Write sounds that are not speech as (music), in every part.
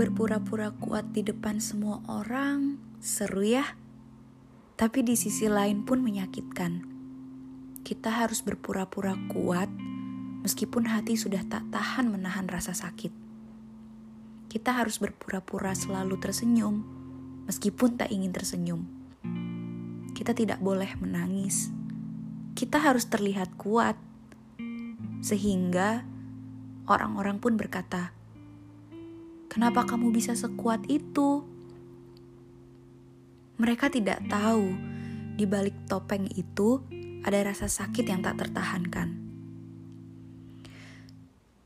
Berpura-pura kuat di depan semua orang seru ya. Tapi di sisi lain pun menyakitkan. Kita harus berpura-pura kuat meskipun hati sudah tak tahan menahan rasa sakit. Kita harus berpura-pura selalu tersenyum meskipun tak ingin tersenyum. Kita tidak boleh menangis. Kita harus terlihat kuat sehingga orang-orang pun berkata, Kenapa kamu bisa sekuat itu? Mereka tidak tahu di balik topeng itu ada rasa sakit yang tak tertahankan.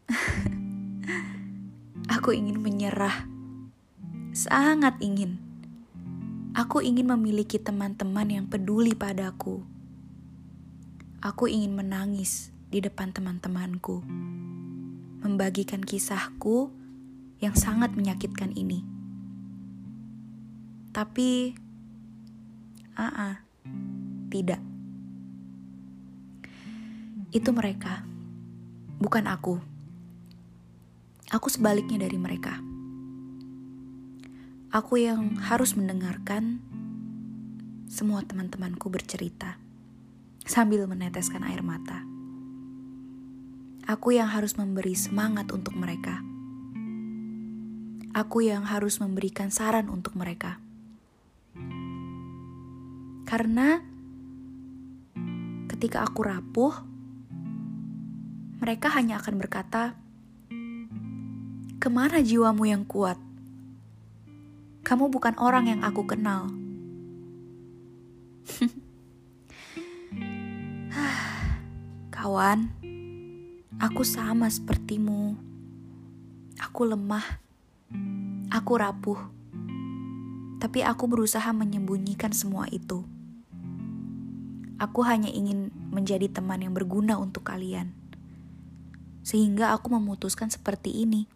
(laughs) Aku ingin menyerah, sangat ingin. Aku ingin memiliki teman-teman yang peduli padaku. Aku ingin menangis di depan teman-temanku, membagikan kisahku yang sangat menyakitkan ini. Tapi, aa, uh -uh, tidak. Itu mereka, bukan aku. Aku sebaliknya dari mereka. Aku yang harus mendengarkan semua teman-temanku bercerita sambil meneteskan air mata. Aku yang harus memberi semangat untuk mereka aku yang harus memberikan saran untuk mereka. Karena ketika aku rapuh, mereka hanya akan berkata, "Ke mana jiwamu yang kuat? Kamu bukan orang yang aku kenal." (laughs) Kawan, aku sama sepertimu. Aku lemah Aku rapuh, tapi aku berusaha menyembunyikan semua itu. Aku hanya ingin menjadi teman yang berguna untuk kalian, sehingga aku memutuskan seperti ini.